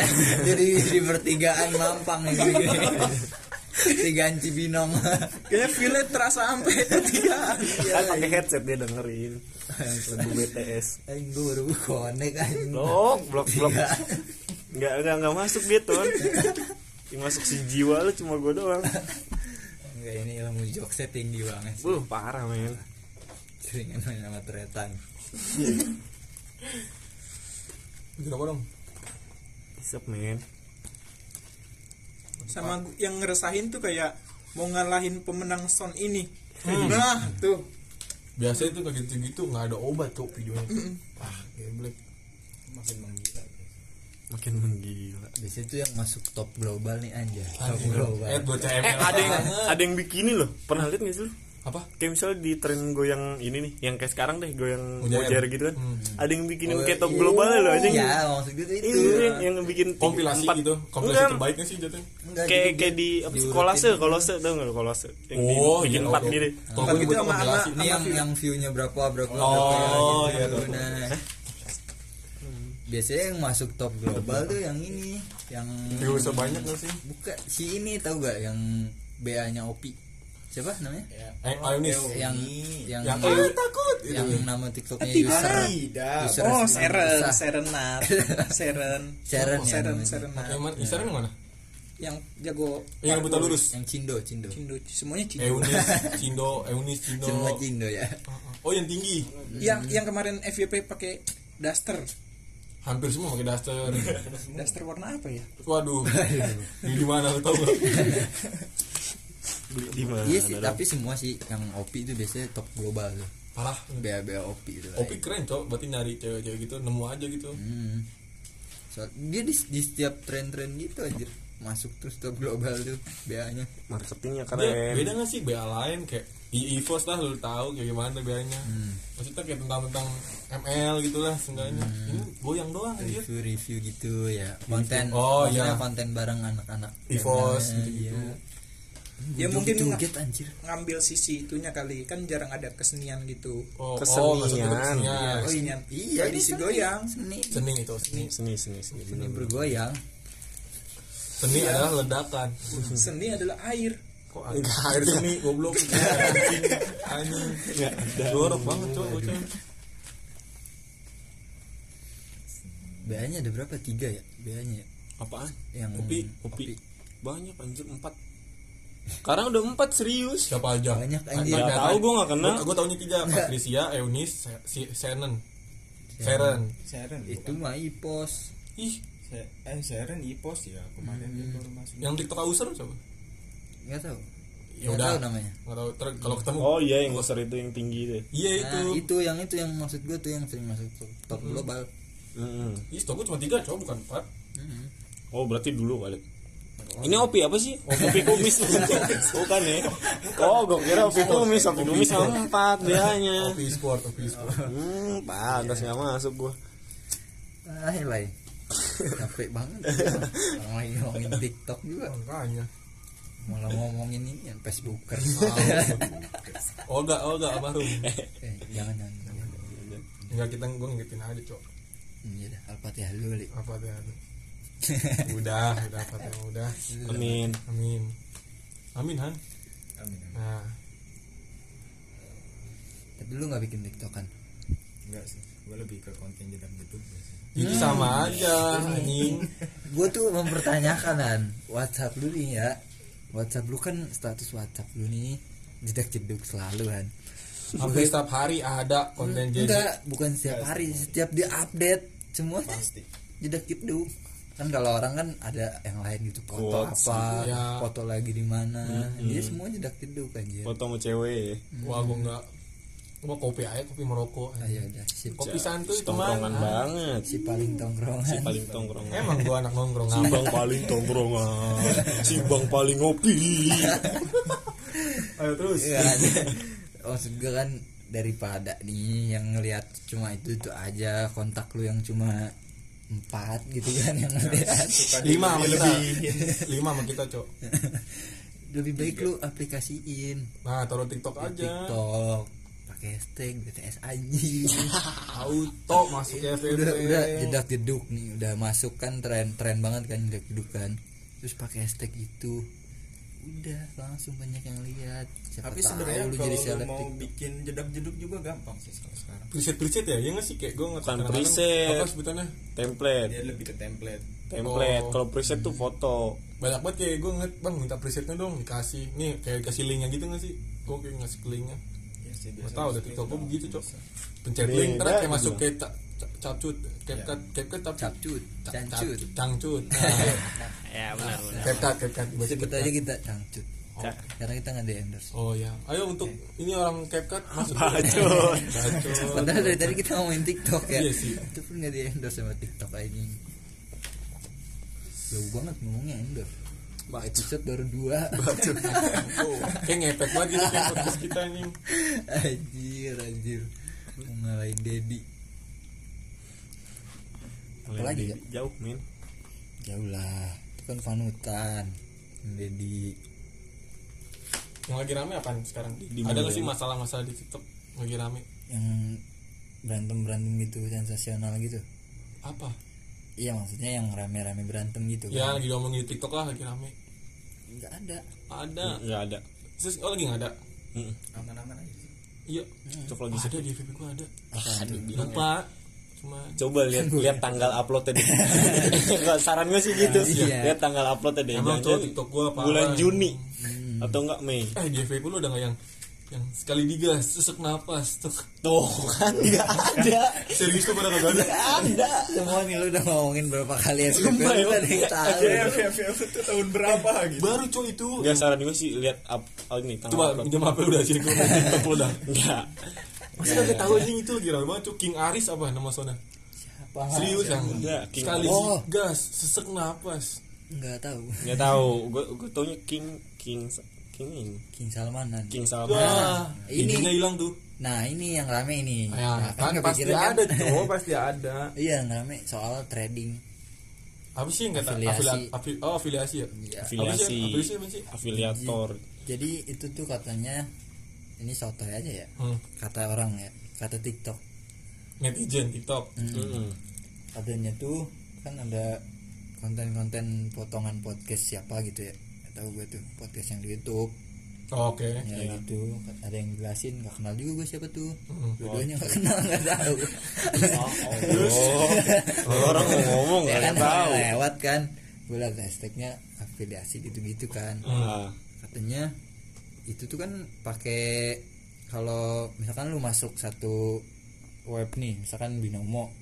jadi di pertigaan Mampang gitu Tigaan Cibinong Kayaknya feel terasa sampai pertigaan. Kan pakai headset dia dengerin. Lagu BTS. Anjing gue baru konek anjing Blok, blok, blok. Iya. Enggak enggak enggak masuk dia tuh. Yang masuk si jiwa lu cuma gue doang. Enggak ini ilmu jokesnya tinggi banget sih Uh, parah men. Seringan main sama tretan Kenapa dong? Isep men. Sama yang ngeresahin tuh kayak mau ngalahin pemenang son ini. Nah, tuh. Biasanya itu kayak gitu-gitu nggak ada obat cok videonya. Wah, geblek. makin menggila Makin menggila. Biasanya tuh yang masuk top global nih anjay Top global Eh. Eh, ada yang ada yang bikini loh. Pernah lihat gak sih lu? Apa? Kayak misalnya di tren goyang ini nih, yang kayak sekarang deh, goyang Mojair. mojair gitu kan. Hmm. Ada yang bikinin Oh, kayak top iya. global loh anjing. Ya maksud gue tuh itu Ini yang, yang bikin Kompilasi empat- gitu. Kompilasi Enggak, terbaiknya sih jatuhnya. Enggak, kayak jadi kayak di apa kolase gitu. kolase tau nggak kolase yang di- Oh, bikin iya, empat oke. gitu Kalau gitu sama-. Ini yang yang view-nya berapa berapa Oh, berapa iya, gitu. tahu. Nah, biasanya yang masuk top global tuh yang ini yang Views banyak gak sih? buka si ini tahu gak yang BA nya Opi siapa namanya ya Eh, Ionis. yang yang Yang yang, takut. yang nama tiktoknya Tidak. user tidak user Oh, Seren. Serenat. [laughs] Seren. Seren Oh, ya Seren. Serenat. Yang mana? Isaran yang mana? Yang jago Yang buta lurus. yang Cindo Cindo Cindo, semuanya Cindo. Eunis, [laughs] Cindo, Eunis, Cindo. semua Cindo ya Oh, yang tinggi. Yang yang kemarin FYP pakai daster. hampir semua pakai daster daster warna apa ya waduh ini [laughs] di mana lu tau gak di mana iya sih tapi semua sih yang OP itu biasanya top global tuh parah BA BA OP itu Opi keren cok berarti nyari cewek-cewek gitu nemu aja gitu Hmm. So, dia di, di setiap tren-tren gitu anjir masuk terus top global tuh BA-nya. marketingnya dia keren beda gak sih BA lain kayak i EVOS lah lu tahu kayak gimana BA-nya Hmm. maksudnya kayak tentang tentang ML gitulah seenggaknya ini goyang doang anjir Review-review gitu ya. Konten Oh, maksudnya iya. konten bareng anak-anak. EVOS Channel, gitu-gitu. iya. Ya, Gua mungkin joget anjir. ngambil sisi itunya kali. Kan jarang ada kesenian gitu. Oh, Kesenian. oh maksudnya kesenian. Iya, kesenian. Iya, tradisi ini seni. goyang. Seni. seni itu seni. Seni seni seni. Seni bergoyang. seni adalah ledakan. [laughs] Seni adalah air. Kok ada air seni goblok. [laughs] Anjing. Anjing jorok banget cok bocah. BA-nya ada berapa? Tiga ya? BA-nya ya? apaan? Yang Kopi, kopi. Banyak anjir. Empat sekarang udah empat serius. Siapa aja? Banyak, anjing. kan- Nggak tahu, gua nggak kenal. Gua- gua taunya tiga. Patricia Eunice si Senen Seren. Sharon Itu mah ipos. ih. Se- eh Sharon ipos ya kemarin dia baru masuk. Yang TikTok user siapa? Enggak tahu. ya udah. tahu namanya. nggak tahu. Ter- kalau ketemu. Oh iya yang besar itu yang tinggi deh iya itu Nah, itu. yang itu yang maksud gue tuh yang sering masuk top, top global. ih stok gua cuma tiga cowok bukan empat. Oh berarti dulu kali ini opi apa sih? Oh, opi kumis bukan ya? Oh, gue kira opi kumis, opi kumis sama empat biasanya. Opi sport Opi sport Hmm, pantas nggak masuk gue. Ah, lain. Capek banget. Orang lagi ngomongin TikTok juga. makanya Malah ngomongin ini yang Facebooker. Olga Olga almarhum eh, jangan jangan. Enggak kita gua ngingetin aja cok Iya dah, Al-Fatihah dulu, apa tuh [laughs] udah udah tuh udah. Amin. amin. Amin han. Amin, amin. nah. Tapi lu gak bikin TikTok kan? enggak sih. Gue lebih ke konten jedam jeduk biasanya itu sama aja anjing. [laughs] Gue tuh mempertanyakan kan, WhatsApp lu nih ya. WhatsApp lu kan status WhatsApp lu nih jedak jeduk selalu kan. hampir setiap hari ada konten jadi Enggak, bukan setiap hari, setiap dia update. Semua pasti. jedak jeduk. Kan kalau orang kan ada yang lain gitu foto Quotes, apa, iya. foto lagi di mana. Dia semua jedak jeduk aja. Foto sama cewek. wah gua enggak gua kopi aja kopi merokok Ayo udah, si, kopi santuy Tongkrongan teman banget. si paling tongkrongan. Si paling tongkrongan. emang gua anak nongkrong Si bang paling tongkrongan. Si bang paling ngopi. [laughs] ayo terus Iya kan? Maksud gue kan daripada nih yang ngelihat cuma itu itu aja kontak lu yang cuma empat gitu kan yang ngeliat lima kita lima sama kita cok. Lebih baik lu aplikasiin. Nah taruh tiktok di aja. TikTok pakai hashtag BTS anjing. [laughs] Auto masuk ya udah udah jedak jeduk nih udah masuk kan tren tren banget kan jedak jeduk kan. Terus pakai hashtag itu udah langsung banyak yang lihat siapa tapi sebenarnya lu kalau jadi mau TikTok. bikin jedak jeduk juga gampang sih kalau sekarang preset preset ya ya nggak sih kayak gue nggak Bukan preset. apa sebutannya Template. dia lebih ke template Template. Oh. Kalau preset tuh foto. banyak banget kayak gue ngeliat bang minta presetnya dong dikasih nih kayak kasih linknya gitu nggak sih gue kayak ngasih linknya ya sih nggak biasa tahu ada masukin tiktok gue begitu cok pencet link terus kayak masuk kayak capcut capcut capcut tapi capcut ca- cancut ca- cangcut Ya benar benar. capcut capcut sebut CapCut. aja kita cangcut karena kita nggak di endorse. Oh ya. Ayo untuk ini orang CapCut masuk Bacot. bacot. Padahal dari tadi kita ngomongin TikTok ya. Iya sih. itu pun nggak di endorse sama TikTok aja jauh banget ngomongnya endorse. Episode baru dua. [laughs] Kayak ngepek banget gitu kayak podcast kita nih anjir anjir. Ngalahin Dedi Apalagi ya? Jauh, Min. jauh lah itu kan panutan Dedi yang lagi rame apa sekarang? Di ada nggak sih masalah-masalah di TikTok lagi rame? Yang berantem berantem gitu sensasional gitu. Apa? Iya maksudnya yang rame-rame berantem gitu ya kan. lagi ngomongin di TikTok lah lagi rame. Nggak ada. Ada. Enggak ada. Terus, oh lagi nggak ada? Aman-aman aja sih. Iya. Cok lagi. Ada di FB gua ada. Lupa cuma Coba lihat [laughs] lihat tanggal upload tadi. [laughs] Enggak saran gue sih gitu. Iya. Lihat tanggal upload tadi. Emang tuh TikTok gua parah. bulan Juni Hmm. atau enggak Mei. eh FB lu udah nggak yang yang sekali digas sesek napas tuh tuh kan nggak ada [laughs] serius tuh pada kagak ada nggak ada semua nih lu udah ngomongin berapa kali ya lu Sumpah, tadi ya. yang tahu FFF itu tahun berapa gitu baru cuy itu Enggak saran gue sih lihat up oh ini tanggal coba pinjam HP udah sini gue TikTok lu Enggak. masih kagak tahu aja itu lagi rame banget cuy King Aris apa nama sona Siapa? serius yang Enggak, King sekali Oh. gas sesek napas nggak tahu Enggak tahu. Gue gue taunya King King King ini. King Salmanan King Salman. wah ini- hilang tuh nah ini yang rame ini ya, Nah, kan pasti kepikiran ada tuh [laughs] pasti ada iya yang rame soal trading apa sih yang kata Afiliasi. afiliasi afi- oh afiliasi ya Iya. Afiliasi. Apa sih? Afiliasi apa sih? Afiliator. jadi itu tuh katanya ini soto aja ya? Hmm. kata orang ya kata TikTok. Netizen TikTok. Mm-mm. katanya tuh kan ada konten-konten potongan podcast siapa gitu ya? Tahu gue tuh podcast yang di YouTube. Oh, oke. Ya gitu. Ada yang jelasin nggak kenal juga gue siapa tuh. Hmm. dua-duanya nggak kenal nggak tahu. Oh, orang mau ngomong ya kan enggak tahu. lewat kan. Gue liat hashtagnya afiliasi gitu-gitu kan. Ah, katanya itu tuh kan pakai kalau misalkan lu masuk satu web nih misalkan binomo.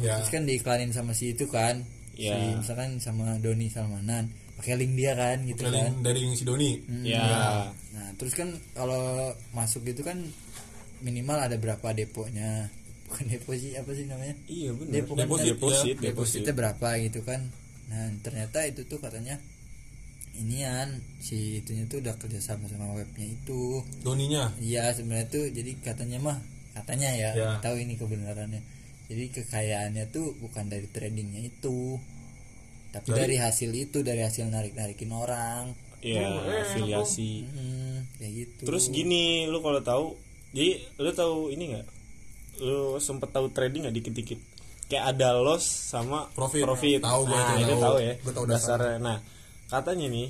Ya. Terus kan diiklanin sama si itu kan si Ya. misalkan sama Doni Salmanan pakai link dia kan gitu kan. dari yang si Doni. Ya. nah terus kan kalau masuk gitu kan minimal ada berapa deponya? Bukan [laughs] depo sih apa sih namanya? Iya benar. Depo kan, Deposit, deposit, deposit. depositnya berapa gitu kan? Nah ternyata itu tuh katanya inian si itunya tuh udah kerja sama sama webnya itu Doninya iya sebenarnya tuh jadi katanya mah katanya ya Ya. tahu ini kebenarannya jadi kekayaannya tuh bukan dari tradingnya itu tapi Dari? dari, hasil itu dari hasil narik narikin orang Iya, Oh, eh, afiliasi. hmm, kayak gitu Terus gini, lu kalau tahu, jadi lu tahu ini nggak? Lu sempet tahu trading nggak dikit-dikit? Kayak ada loss sama Profit. profit. Tahu nah, itu, itu tahu. ya. Gua tahu dasarnya. Nah, katanya nih,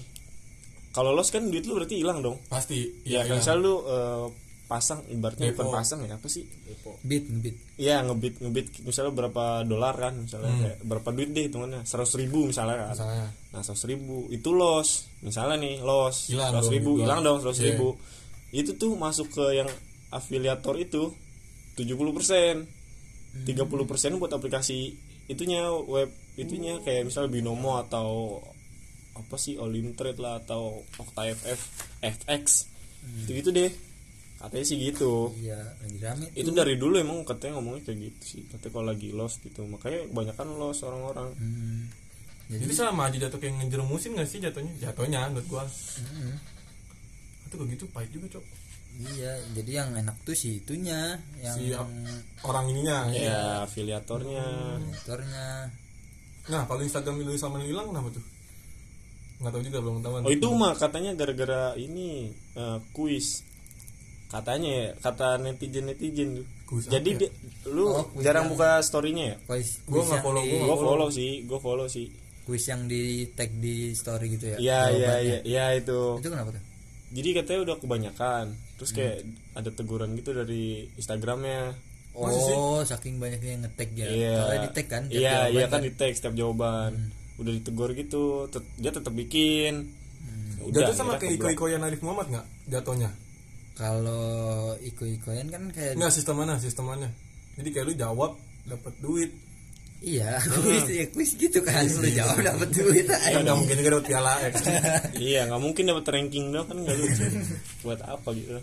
kalau loss kan duit lu berarti hilang dong. pasti Ya, iya kan misal lu eh, pasang ibaratnya Depo. bukan pasang ya apa sih? bit bit Iya ngebit ngebit misalnya berapa dolar kan misalnya Hmm. kayak berapa duit deh hitungannya seratus ribu misalnya kan misalnya nah seratus ribu itu loss misalnya nih loss Hilang seratus ribu hilang dong seratus Iya. ribu itu tuh masuk ke yang afiliator itu 70% persen tiga puluh persen buat aplikasi itunya web itunya kayak misalnya binomo atau apa sih all in trade lah atau Okta FF FX gitu gitu deh. Katanya sih gitu. Iya lagi rame itu dari dulu emang katanya ngomongnya kayak gitu sih. Katanya kalau lagi lost gitu makanya kebanyakan lost orang-orang. Hmm. jadi jadi sama aja jatuh kayak ngejerumusin gak sih jatuhnya? Jatuhnya menurut gua. Hmm, itu begitu pahit juga cok. Iya jadi yang enak tuh si itunya yang si orang ininya. Ya afiliatornya. Motornya nah kalau Instagram itu sama hilang kenapa tuh nggak tahu juga belum tahu oh itu mah katanya gara-gara ini eh, kuis. Katanya ya kata netizen netizen tuh Kuis jadi ya? dia- lu Oh, jarang yang- buka storynya ya? Kuis Gua kuis nggak follow, di- gua gue follow. sih gue follow sih. Kuis yang di tag di story gitu ya iya iya iya iya itu. Itu kenapa tuh? Jadi katanya udah kebanyakan. Terus kayak ada teguran gitu dari instagramnya. Sih? oh saking banyaknya yang ngetag ya Iya. Soalnya di tag kan Iya, iya kan di tag setiap jawaban. Udah ditegur gitu, tet- dia tetap bikin. jatuh sama kayak iko-ikoyan Arif Muhammad nggak jatuhnya? Kalau iko-ikoyan kan kayak nggak sistem mana? Sistem mana? Jadi kayak lu jawab dapat duit. Iya kuis ya kuis gitu kan. Lu jawab dapat duit ya aja. nggak mungkin dapat piala ya. Kan [laughs] Iya, nggak mungkin dapat ranking dong kan nggak lucu. Buat apa gitu?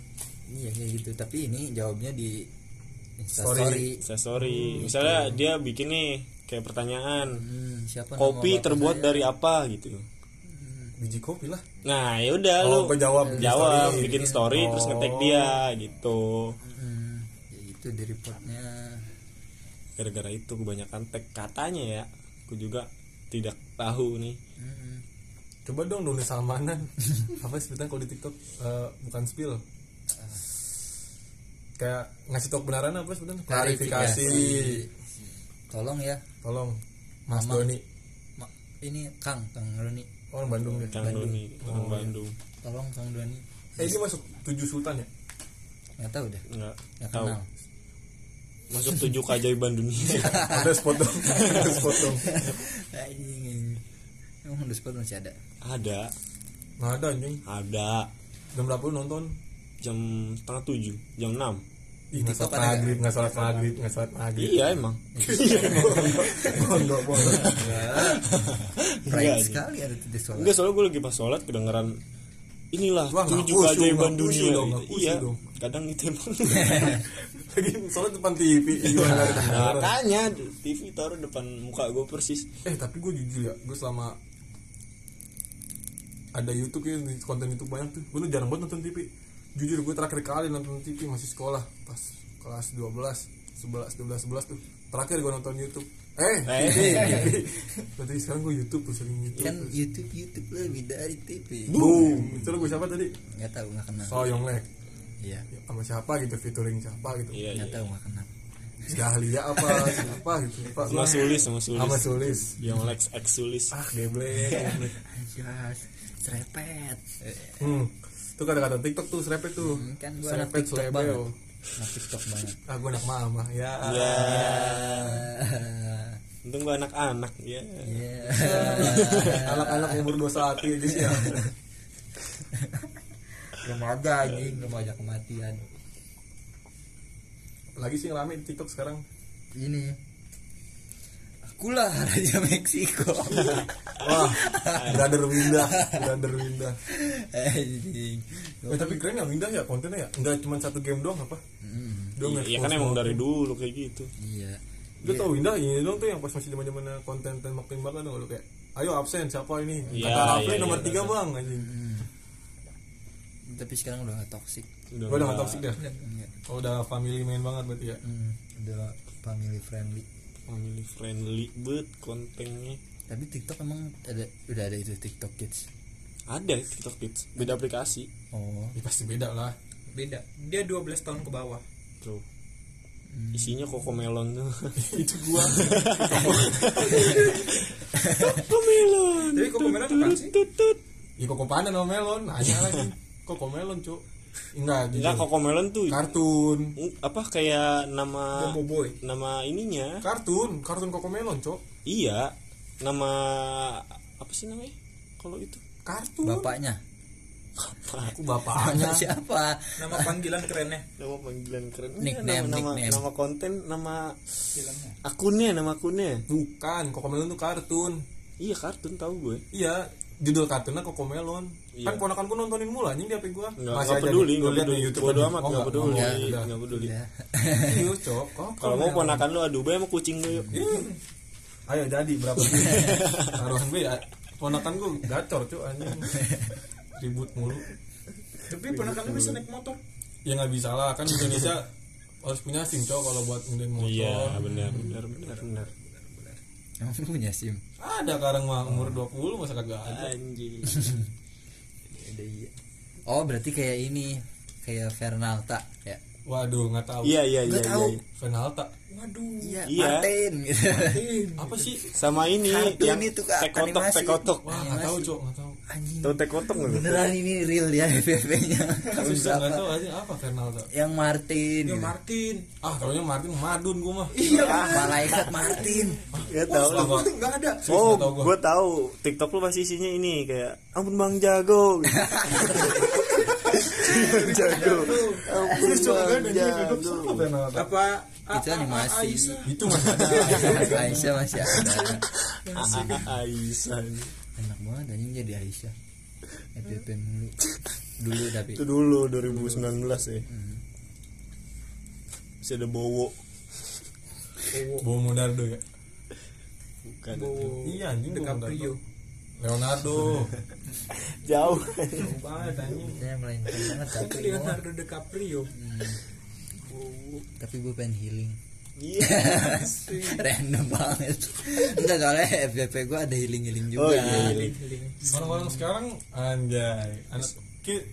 iya kayak gitu. Tapi ini jawabnya di Story. instastory Saya sorry. Misalnya dia bikin nih kayak pertanyaan, hmm, siapa nama kopi terbuat saya? dari apa gitu. biji kopi lah Nah, ya udah Oh, lu jawab jawab, story. bikin story terus Oh. ngetek dia gitu. hmm, ya itu di reportnya Gara-gara itu kebanyakan tag katanya ya. Aku juga tidak tahu nih. hmm. coba dong Doni Salmanan [laughs] apa sebutan kalau di TikTok Eh, bukan spill kayak ngasih tau kebenaran apa sebutan klarifikasi tolong ya. Tolong. Mas Mama. Doni. Ma- ini Kang Kang Doni. Orang Bandung ya? Kang Doni, orang Bandung. tolong Kang Doni. Eh ini masuk tujuh sultan ya? Nggak tahu deh. Enggak nggak tahu. kenal. Masuk tujuh keajaiban dunia. [laughs] ada spot dong. Ada spot dong. [laughs] Emang udah spot masih ada? Ada, nggak ada anjing. Ada. jam berapa lu nonton? Jam setengah tujuh jam enam Ih, nggak sholat TikTok ada maghrib, nggak? sholat maghrib, nggak sholat maghrib. iya emang. Bondo. [laughs] Pride Enggak, sekali ada tidak sholat. Enggak soalnya gue lagi pas sholat kedengeran inilah Wah, tujuh keajaiban dunia dong, iya dong. kadang itu emang. [laughs] Lagi sholat depan TV, Nah, makanya TV taruh depan muka gue persis. Eh tapi gue jujur ya, gue selama ada YouTube ya konten YouTube banyak tuh, gue tuh jarang banget nonton TV. Jujur gue terakhir kali nonton TV masih sekolah pas kelas 12, 11, 12, 11 tuh. Terakhir gue nonton YouTube. Eh, Eh. TV. [laughs] Berarti sekarang gue YouTube tuh sering YouTube. kan YouTube YouTube lebih dari TV Boom. Itu gue siapa tadi? nggak tahu nggak kenal Soyong Lek. iya Sama siapa gitu, featuring siapa gitu. iya nggak iya tahu nggak kenal Si Dahlia apa, siapa gitu. Lupa [laughs] sama sulis sama sulis Sama Sulis. yang Lex X sulis Ah, geblek. [laughs] Anjas, serepet Hmm. Itu kata-kata TikTok tuh serepet tuh. Hmm, kan gua anak serepet banget. nah TikTok banget [laughs] Ah, gue anak mama. Ya. ya [laughs] untung gue anak-anak ya Iya. [laughs] Anak-anak umur 21 ya guys ya. Remaja anjing, remaja kematian. Lagi sih yang rame TikTok sekarang. Ini. Akulah Raja Meksiko. [laughs] Wah, brother Winda, brother Winda. Eh, tapi keren ya Winda ya kontennya ya. Enggak cuma satu game doang apa? Hmm, Doang iya kan emang dari dulu kayak gitu Iya. Lu tau Winda ini dong tuh yang pas masih zaman zamannya konten tembak-tembakan dong lu kayak ayo absen siapa ini Iya, kata Rafli iya, nomor iya, tiga iya. bang anjing Tapi sekarang udah gak toxic. gue udah gak toxic dah Iya. oh udah family man banget berarti ya Hmm, udah family friendly. Family friendly bet kontennya Tapi TikTok emang ada udah ada itu TikTok Kids. ada TikTok Kids beda aplikasi. Oh. ya pasti beda lah. Beda. Dia 12 tahun ke bawah. Tuh. Isinya koko melon. Tuh [laughs] itu gua. Koko melon. Tapi kok komentar apaan sih? Ya kok panen sama melon. Nanya lagi. Kok kok melon cuk enggak jujur. enggak koko melon tuh kartun. Apa kayak nama Bobo Boy nama ininya. Kartun kartun koko melon cuk iya nama apa sih namanya? Kalau itu? Kartun. Bapaknya. aku bapaknya. Nama siapa? nama panggilan kerennya. Nama panggilan keren. Nickname, nama, nama, nickname. nama konten nama filmnya. akunnya nama akunnya. Bukan koko melon tuh kartun. Iya kartun tahu gue. Iya judul kartunnya koko melon Iya. kan ponakanku nontonin mula anjing di HP gua nggak nggak peduli nggak peduli bodo amat nggak peduli nggak peduli Ya. Iya, cok. Kok kalau mau ponakan lu adu bae sama kucing lu yuk Ayo jadi berapa? Taruhan gue ya. Ponakan gue gacor cok anjing. Ribut mulu. tapi ponakan lu bisa naik motor Ya nggak bisa lah kan di Indonesia [laughs] harus punya SIM cok kalau buat ngedain motor. iya benar benar benar benar Emang punya SIM. Ada sekarang mah umur 20 masa kagak ada. anjing [laughs] Ada iya. Oh, berarti kayak ini kayak Fernalta ya. Waduh nggak tahu. iya iya iya Nggak iya tahu. iya. Fenalta. waduh Iya, Iya. Martin gitu. [laughs] Apa sih? sama ini Kartun yang itu, Kak, tekotok animasi. tekotok Wah nggak tahu cok nggak tahu. Anjing. tahu tekotok nggak lu? Beneran ini real ya FVP-nya. Tahun Susah nggak tahu aja apa Fenalta. Yang Martin. ya gitu. Martin Ah taunya Martin Madun gue mah. iya Malaikat Martin. Gak tahu lah Apa? nggak ada Oh, gua. gue tahu. TikTok lu pasti isinya ini kayak ampun Bang Jago. [laughs] gitu. jago. Ampun Bang Jago. Apa Itu animasi. Aisyah. Itu masih ada. Aisyah masih ada. [laughs] Aisyah. Enak banget anjing jadi Aisyah. FVP mulu. Dulu tapi. Itu dulu 2019 ya. Masih ada Bowo. Bawa Monardo ya. Bukan. Iya anjing Bowo DiCaprio. Leonardo. [laughs] Jauh. Jauh banget anjing. Saya melainkan banget tapi Leonardo DiCaprio tapi gue pengen healing. Iya. [laughs] Random banget. Enggak soalnya FVP gue ada healing-healing juga. Oh iya. Orang-orang sekarang anjay, anak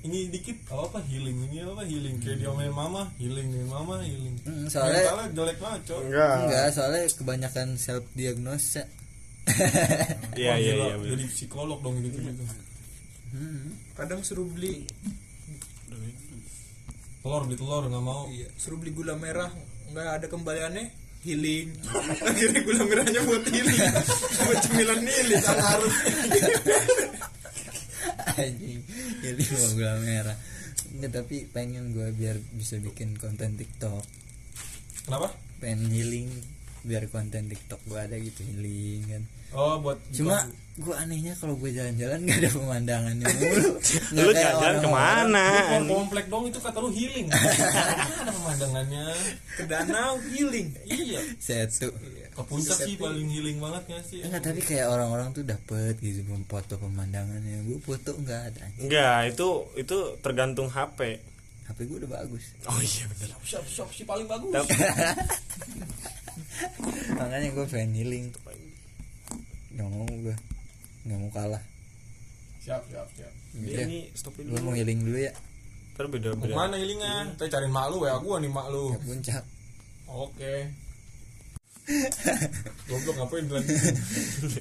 ini dikit apa apa healing ini apa healing kayak dia main mama healing nih mama healing. Hmm, soalnya Mentalnya jelek banget cok. Enggak. enggak soalnya kebanyakan self diagnosa. [laughs] Iya iya iya. Jadi psikolog dong gitu gitu. kadang suruh beli Telur beli telur nggak mau. iya suruh beli gula merah nggak ada kembaliannya healing. [laughs] Akhirnya gula merahnya buat healing. [laughs] Buat cemilan healing harus. [laughs] Anjing. Healing mau gula merah. Nggak, tapi pengen gue biar bisa bikin konten TikTok. Kenapa? Pengen healing biar konten TikTok gue ada gitu healing kan. Oh buat cuma gue anehnya kalau gue jalan-jalan nggak ada pemandangannya mulu. [laughs] Nggak lu kayak jalan orang-orang. ke mana Lu komplek dong itu kata lu healing. Ada pemandangannya. Ke danau healing. Iya. Setu. Ke puncak sih paling healing banget gak sih. Enggak tapi kayak orang-orang tuh dapet gitu foto pemandangannya. Gue foto nggak ada enggak itu itu tergantung HP HP gue udah bagus. Oh iya benar siap siap si paling bagus. [laughs] Makanya gue pengen healing nggak mau gue nggak mau kalah. Siap siap siap. Udah, ini stop gue dulu. mau healing dulu ya. Ntar beda Mau beda Mana healingnya? Kita cariin mak lu ya, gua nih mak lu. puncak. Oke. [laughs] Goblok ngapain lagi?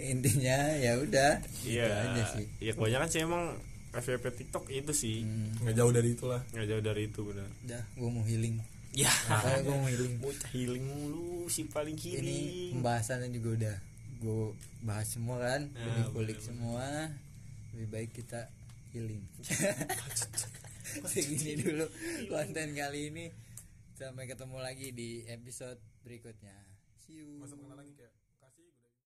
intinya ya udah. Iya. Aja sih. Iya kebanyakan sih emang FYP TikTok itu sih. Hmm, Nggak jauh dari itulah. nggak jauh dari itu benar. Udah gue mau healing. Ya. Makanya gue mau healing. Bocah healing mulu si paling ini healing. pembahasannya juga udah gue bahas semua kan? Ya, udah kulik semua. Lebih baik kita healing. [laughs] Segini dulu konten kali ini. Sampai ketemu lagi di episode berikutnya. See you. Masa kayak